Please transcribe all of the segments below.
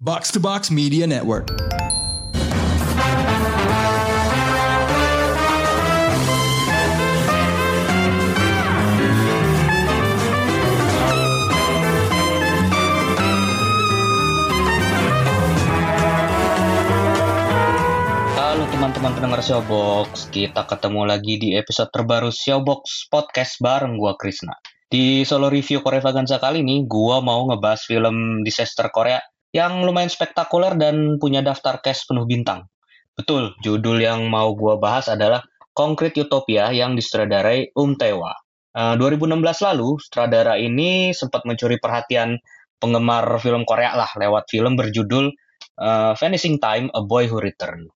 Box to Box Media Network. Halo teman-teman pendengar Showbox, kita ketemu lagi di episode terbaru Showbox Podcast bareng gua Krisna. Di solo review Korea Vaganza kali ini, gua mau ngebahas film disaster Korea yang lumayan spektakuler dan punya daftar cast penuh bintang. Betul, judul yang mau gua bahas adalah Concrete Utopia yang disutradarai Um Tae-hwa. Eh, 2016 lalu, sutradara ini sempat mencuri perhatian penggemar film Korea lah lewat film berjudul eh, Vanishing Time, A Boy Who Returned.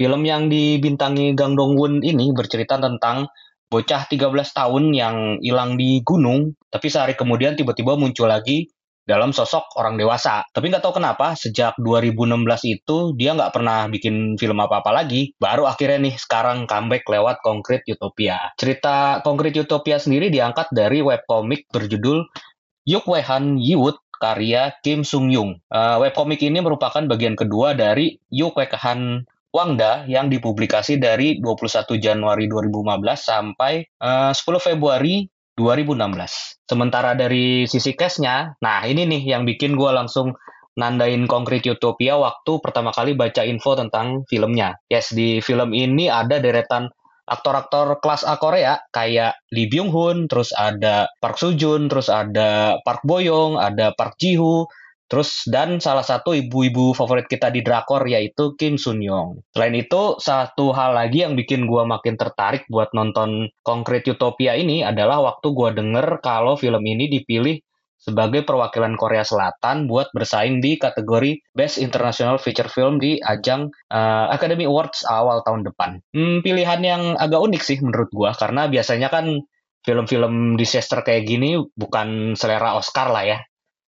Film yang dibintangi Gang Dong-won ini bercerita tentang bocah 13 tahun yang hilang di gunung, tapi sehari kemudian tiba-tiba muncul lagi dalam sosok orang dewasa. Tapi nggak tahu kenapa, sejak 2016 itu dia nggak pernah bikin film apa-apa lagi. Baru akhirnya nih sekarang comeback lewat Concrete Utopia. Cerita Concrete Utopia sendiri diangkat dari webcomic berjudul Yuk Wehan Yiwut karya Kim Sung Yung. Eh, webcomic ini merupakan bagian kedua dari Yuk Wehan Wangda yang dipublikasi dari 21 Januari 2015 sampai eh, 10 Februari 2016. Sementara dari sisi cast-nya, nah ini nih yang bikin gue langsung nandain Concrete Utopia waktu pertama kali baca info tentang filmnya. Yes, di film ini ada deretan aktor-aktor kelas A Korea kayak Lee Byung Hun, terus ada Park Soo Joon, terus ada Park Bo Young, ada Park Ji Hoo, Terus dan salah satu ibu-ibu favorit kita di drakor yaitu Kim Sun Young. Selain itu, satu hal lagi yang bikin gua makin tertarik buat nonton Concrete Utopia ini adalah waktu gua denger kalau film ini dipilih sebagai perwakilan Korea Selatan buat bersaing di kategori Best International Feature Film di ajang eh, Academy Awards awal tahun depan. Hmm, pilihan yang agak unik sih menurut gua karena biasanya kan film-film disaster kayak gini bukan selera Oscar lah ya.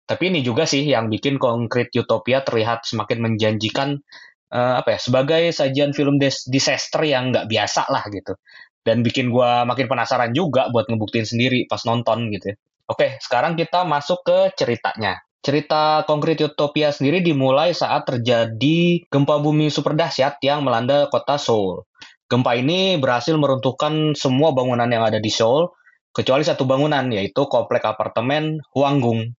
Tapi ini juga sih yang bikin Concrete Utopia terlihat semakin menjanjikan eh, apa ya sebagai sajian film des- disaster yang nggak biasa lah gitu. Dan bikin gua makin penasaran juga buat ngebuktiin sendiri pas nonton gitu. ya. Oke, sekarang kita masuk ke ceritanya. Cerita Concrete Utopia sendiri dimulai saat terjadi gempa bumi super dahsyat yang melanda kota Seoul. Gempa ini berhasil meruntuhkan semua bangunan yang ada di Seoul, kecuali satu bangunan, yaitu komplek apartemen Hwanggung.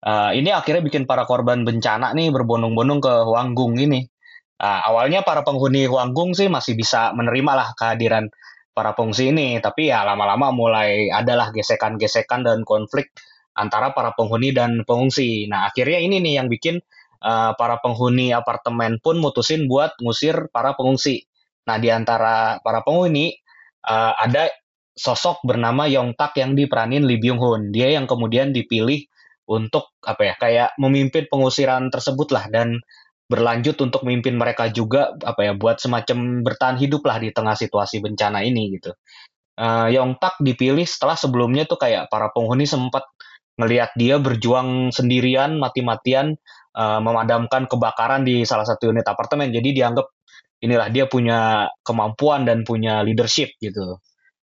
Uh, ini akhirnya bikin para korban bencana nih berbondong-bondong ke Huanggung ini. Uh, awalnya para penghuni Huanggung sih masih bisa menerima lah kehadiran para pengungsi ini, tapi ya lama-lama mulai adalah gesekan-gesekan dan konflik antara para penghuni dan pengungsi. Nah akhirnya ini nih yang bikin uh, para penghuni apartemen pun mutusin buat ngusir para pengungsi. Nah di antara para penghuni uh, ada sosok bernama Yong Tak yang diperanin Lee Byung Hun. Dia yang kemudian dipilih untuk apa ya kayak memimpin pengusiran tersebut lah dan berlanjut untuk memimpin mereka juga apa ya buat semacam bertahan hidup lah di tengah situasi bencana ini gitu. Uh, Yong Tak dipilih setelah sebelumnya tuh kayak para penghuni sempat ngelihat dia berjuang sendirian mati-matian uh, memadamkan kebakaran di salah satu unit apartemen. Jadi dianggap inilah dia punya kemampuan dan punya leadership gitu.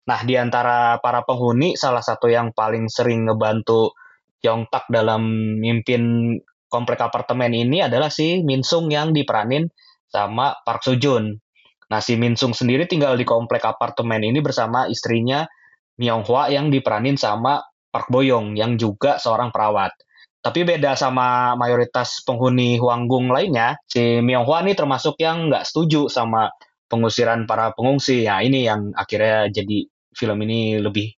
Nah, di antara para penghuni salah satu yang paling sering ngebantu Yongtak dalam mimpin komplek apartemen ini adalah si Minsung yang diperanin sama Park Soo Joon. Nah, si Minsung sendiri tinggal di komplek apartemen ini bersama istrinya Myung Hwa yang diperanin sama Park Bo Young yang juga seorang perawat. Tapi beda sama mayoritas penghuni Huanggung lainnya, si Myung Hwa ini termasuk yang nggak setuju sama pengusiran para pengungsi. Ya, ini yang akhirnya jadi film ini lebih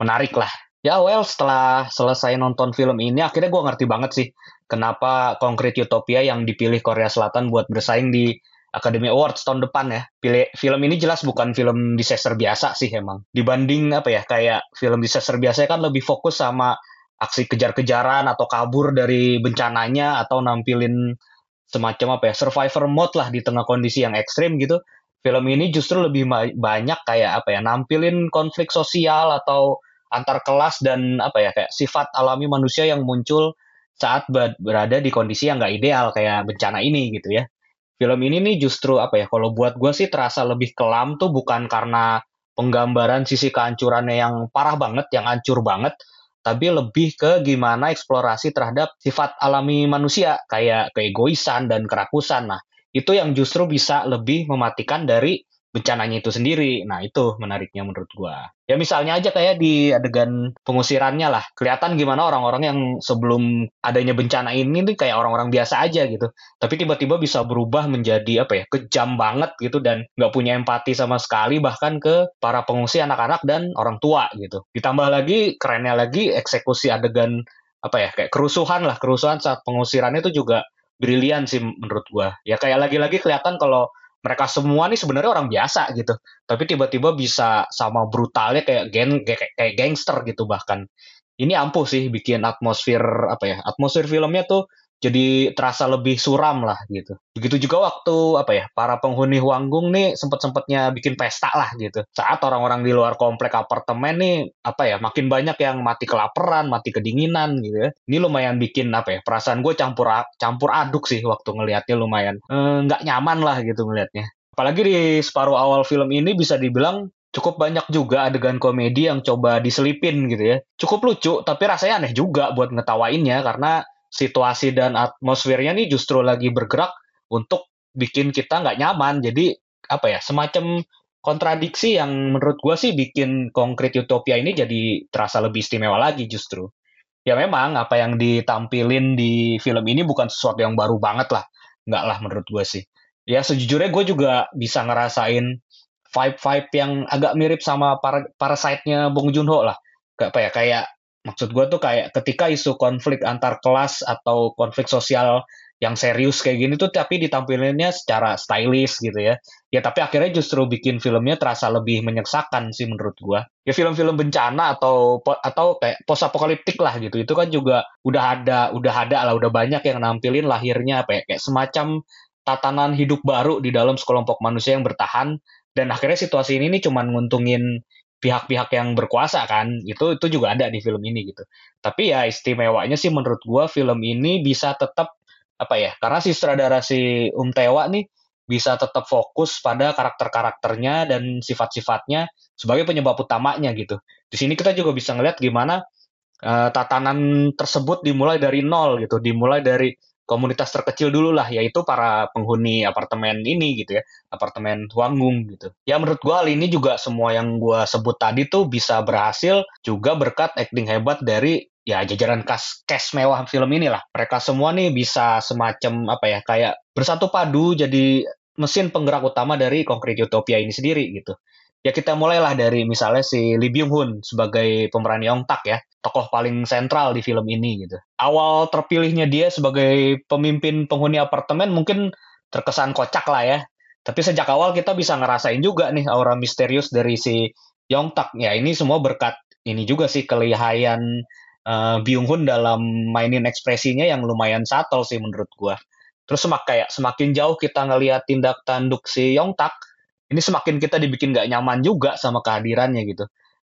menarik lah Ya well, setelah selesai nonton film ini, akhirnya gue ngerti banget sih kenapa Concrete Utopia yang dipilih Korea Selatan buat bersaing di Academy Awards tahun depan ya. Pilih, film ini jelas bukan film disaster biasa sih emang. Dibanding apa ya, kayak film disaster biasa kan lebih fokus sama aksi kejar-kejaran atau kabur dari bencananya atau nampilin semacam apa ya, survivor mode lah di tengah kondisi yang ekstrim gitu. Film ini justru lebih banyak kayak apa ya, nampilin konflik sosial atau antar kelas dan apa ya kayak sifat alami manusia yang muncul saat berada di kondisi yang nggak ideal kayak bencana ini gitu ya. Film ini nih justru apa ya kalau buat gue sih terasa lebih kelam tuh bukan karena penggambaran sisi kehancurannya yang parah banget, yang hancur banget, tapi lebih ke gimana eksplorasi terhadap sifat alami manusia kayak keegoisan dan kerakusan. Nah, itu yang justru bisa lebih mematikan dari bencananya itu sendiri. Nah, itu menariknya menurut gua. Ya misalnya aja kayak di adegan pengusirannya lah. Kelihatan gimana orang-orang yang sebelum adanya bencana ini nih kayak orang-orang biasa aja gitu. Tapi tiba-tiba bisa berubah menjadi apa ya, kejam banget gitu dan nggak punya empati sama sekali bahkan ke para pengungsi anak-anak dan orang tua gitu. Ditambah lagi kerennya lagi eksekusi adegan apa ya, kayak kerusuhan lah, kerusuhan saat pengusirannya itu juga brilian sih menurut gua. Ya kayak lagi-lagi kelihatan kalau mereka semua nih sebenarnya orang biasa gitu. Tapi tiba-tiba bisa sama brutalnya kayak kayak, kayak gangster gitu bahkan. Ini ampuh sih bikin atmosfer apa ya atmosfer filmnya tuh jadi terasa lebih suram lah gitu. Begitu juga waktu apa ya para penghuni Huanggung nih sempet-sempetnya bikin pesta lah gitu. Saat orang-orang di luar komplek apartemen nih apa ya makin banyak yang mati kelaparan, mati kedinginan gitu ya. Ini lumayan bikin apa ya perasaan gue campur campur aduk sih waktu ngelihatnya lumayan eh, nggak e, nyaman lah gitu ngelihatnya. Apalagi di separuh awal film ini bisa dibilang cukup banyak juga adegan komedi yang coba diselipin gitu ya. Cukup lucu, tapi rasanya aneh juga buat ngetawainnya karena situasi dan atmosfernya nih justru lagi bergerak untuk bikin kita nggak nyaman. Jadi apa ya semacam kontradiksi yang menurut gue sih bikin konkret utopia ini jadi terasa lebih istimewa lagi justru. Ya memang apa yang ditampilin di film ini bukan sesuatu yang baru banget lah. Nggak lah menurut gue sih. Ya sejujurnya gue juga bisa ngerasain vibe-vibe yang agak mirip sama para parasite-nya Bong Joon-ho lah. Kayak apa ya, kayak maksud gue tuh kayak ketika isu konflik antar kelas atau konflik sosial yang serius kayak gini tuh tapi ditampilinnya secara stylish gitu ya. Ya tapi akhirnya justru bikin filmnya terasa lebih menyeksakan sih menurut gua. Ya film-film bencana atau atau kayak post apokaliptik lah gitu. Itu kan juga udah ada udah ada lah udah banyak yang nampilin lahirnya apa ya kayak semacam tatanan hidup baru di dalam sekelompok manusia yang bertahan dan akhirnya situasi ini nih cuman nguntungin pihak-pihak yang berkuasa kan itu itu juga ada di film ini gitu. Tapi ya istimewanya sih menurut gua film ini bisa tetap apa ya karena si sutradara si Um Tewa nih bisa tetap fokus pada karakter-karakternya dan sifat-sifatnya sebagai penyebab utamanya gitu. Di sini kita juga bisa ngeliat gimana uh, tatanan tersebut dimulai dari nol gitu dimulai dari komunitas terkecil dulu lah yaitu para penghuni apartemen ini gitu ya apartemen Huanggung gitu. Ya menurut gua hal ini juga semua yang gua sebut tadi tuh bisa berhasil juga berkat acting hebat dari ya jajaran kas cash mewah film ini lah mereka semua nih bisa semacam apa ya kayak bersatu padu jadi mesin penggerak utama dari konkret utopia ini sendiri gitu ya kita mulailah dari misalnya si Lee Byung Hun sebagai pemeran Yong Tak ya tokoh paling sentral di film ini gitu. Awal terpilihnya dia sebagai pemimpin penghuni apartemen mungkin terkesan kocak lah ya. Tapi sejak awal kita bisa ngerasain juga nih aura misterius dari si Yong Tak ya ini semua berkat ini juga sih kelihayan uh, Byung Hun dalam mainin ekspresinya yang lumayan subtle sih menurut gua. Terus semak kayak semakin jauh kita ngelihat tindak tanduk si Yong Tak ini semakin kita dibikin gak nyaman juga sama kehadirannya gitu.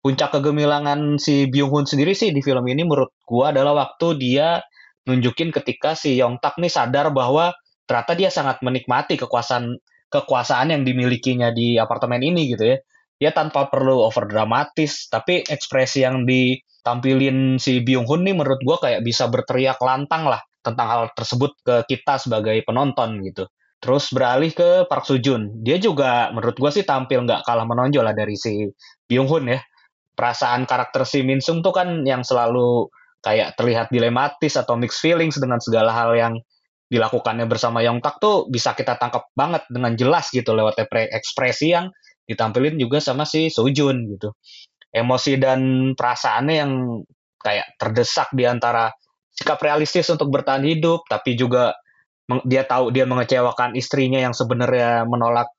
Puncak kegemilangan si Byung Hun sendiri sih di film ini menurut gua adalah waktu dia nunjukin ketika si Yong Tak nih sadar bahwa ternyata dia sangat menikmati kekuasaan kekuasaan yang dimilikinya di apartemen ini gitu ya. Dia tanpa perlu over dramatis, tapi ekspresi yang ditampilin si Byung Hun nih menurut gua kayak bisa berteriak lantang lah tentang hal tersebut ke kita sebagai penonton gitu. Terus beralih ke Park Joon. Dia juga menurut gue sih tampil nggak kalah menonjol lah dari si Byung Hun ya. Perasaan karakter si Min Sung tuh kan yang selalu kayak terlihat dilematis atau mixed feelings dengan segala hal yang dilakukannya bersama Yong Tak tuh bisa kita tangkap banget dengan jelas gitu lewat ekspresi yang ditampilin juga sama si Jun gitu. Emosi dan perasaannya yang kayak terdesak di antara sikap realistis untuk bertahan hidup tapi juga dia tahu dia mengecewakan istrinya yang sebenarnya menolak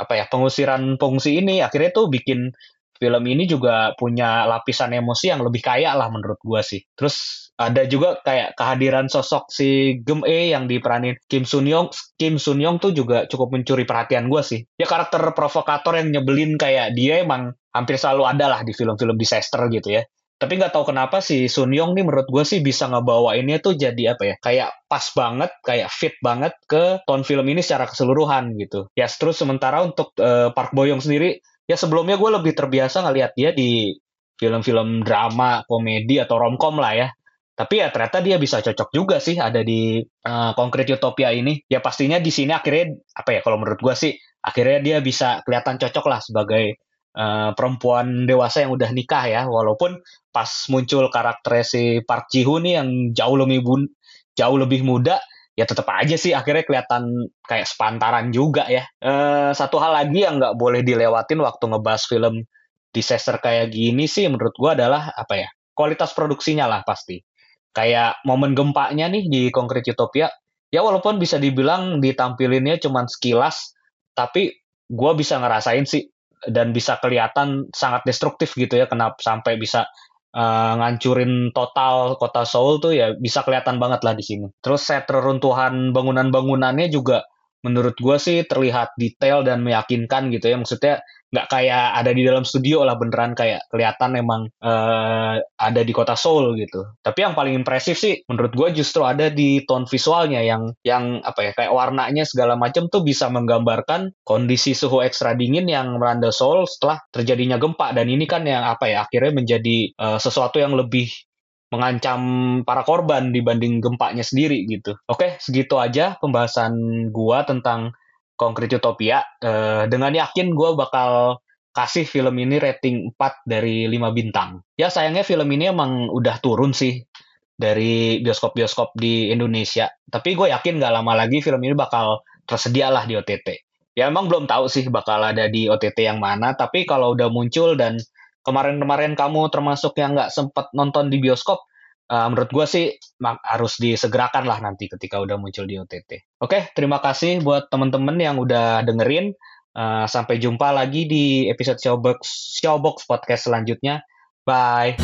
apa ya pengusiran pengungsi ini akhirnya tuh bikin film ini juga punya lapisan emosi yang lebih kaya lah menurut gua sih. Terus ada juga kayak kehadiran sosok si Gem E yang diperanin Kim Sun Young. Kim Sun Young tuh juga cukup mencuri perhatian gua sih. Ya karakter provokator yang nyebelin kayak dia emang hampir selalu ada lah di film-film disaster gitu ya tapi nggak tahu kenapa si Sun Yong nih menurut gue sih bisa ngebawainnya tuh jadi apa ya kayak pas banget kayak fit banget ke tone film ini secara keseluruhan gitu ya terus sementara untuk uh, Park Bo Young sendiri ya sebelumnya gue lebih terbiasa ngelihat dia di film-film drama, komedi atau romcom lah ya. Tapi ya ternyata dia bisa cocok juga sih ada di uh, Concrete Utopia ini. Ya pastinya di sini akhirnya apa ya kalau menurut gua sih akhirnya dia bisa kelihatan cocok lah sebagai uh, perempuan dewasa yang udah nikah ya. Walaupun pas muncul karakter si Park Ji Hoon nih yang jauh lebih bun jauh lebih muda ya tetap aja sih akhirnya kelihatan kayak sepantaran juga ya. Uh, satu hal lagi yang nggak boleh dilewatin waktu ngebahas film disaster kayak gini sih menurut gua adalah apa ya kualitas produksinya lah pasti kayak momen gempanya nih di Concrete Utopia ya walaupun bisa dibilang ditampilinnya cuman sekilas tapi gue bisa ngerasain sih dan bisa kelihatan sangat destruktif gitu ya kenapa sampai bisa uh, ngancurin total kota Seoul tuh ya bisa kelihatan banget lah di sini. Terus set reruntuhan bangunan-bangunannya juga menurut gue sih terlihat detail dan meyakinkan gitu ya. Maksudnya nggak kayak ada di dalam studio lah beneran kayak kelihatan emang uh, ada di kota Seoul gitu. Tapi yang paling impresif sih menurut gue justru ada di tone visualnya yang yang apa ya kayak warnanya segala macam tuh bisa menggambarkan kondisi suhu ekstra dingin yang melanda Seoul setelah terjadinya gempa dan ini kan yang apa ya akhirnya menjadi uh, sesuatu yang lebih mengancam para korban dibanding gempanya sendiri gitu. Oke, segitu aja pembahasan gua tentang Concrete Utopia. Uh, dengan yakin gue bakal kasih film ini rating 4 dari 5 bintang. Ya sayangnya film ini emang udah turun sih dari bioskop-bioskop di Indonesia. Tapi gue yakin gak lama lagi film ini bakal tersedia lah di OTT. Ya emang belum tahu sih bakal ada di OTT yang mana. Tapi kalau udah muncul dan kemarin-kemarin kamu termasuk yang nggak sempet nonton di bioskop, uh, menurut gue sih harus disegerakan lah nanti ketika udah muncul di OTT. Oke, terima kasih buat temen-temen yang udah dengerin. Uh, sampai jumpa lagi di episode Showbox, Showbox Podcast selanjutnya. Bye.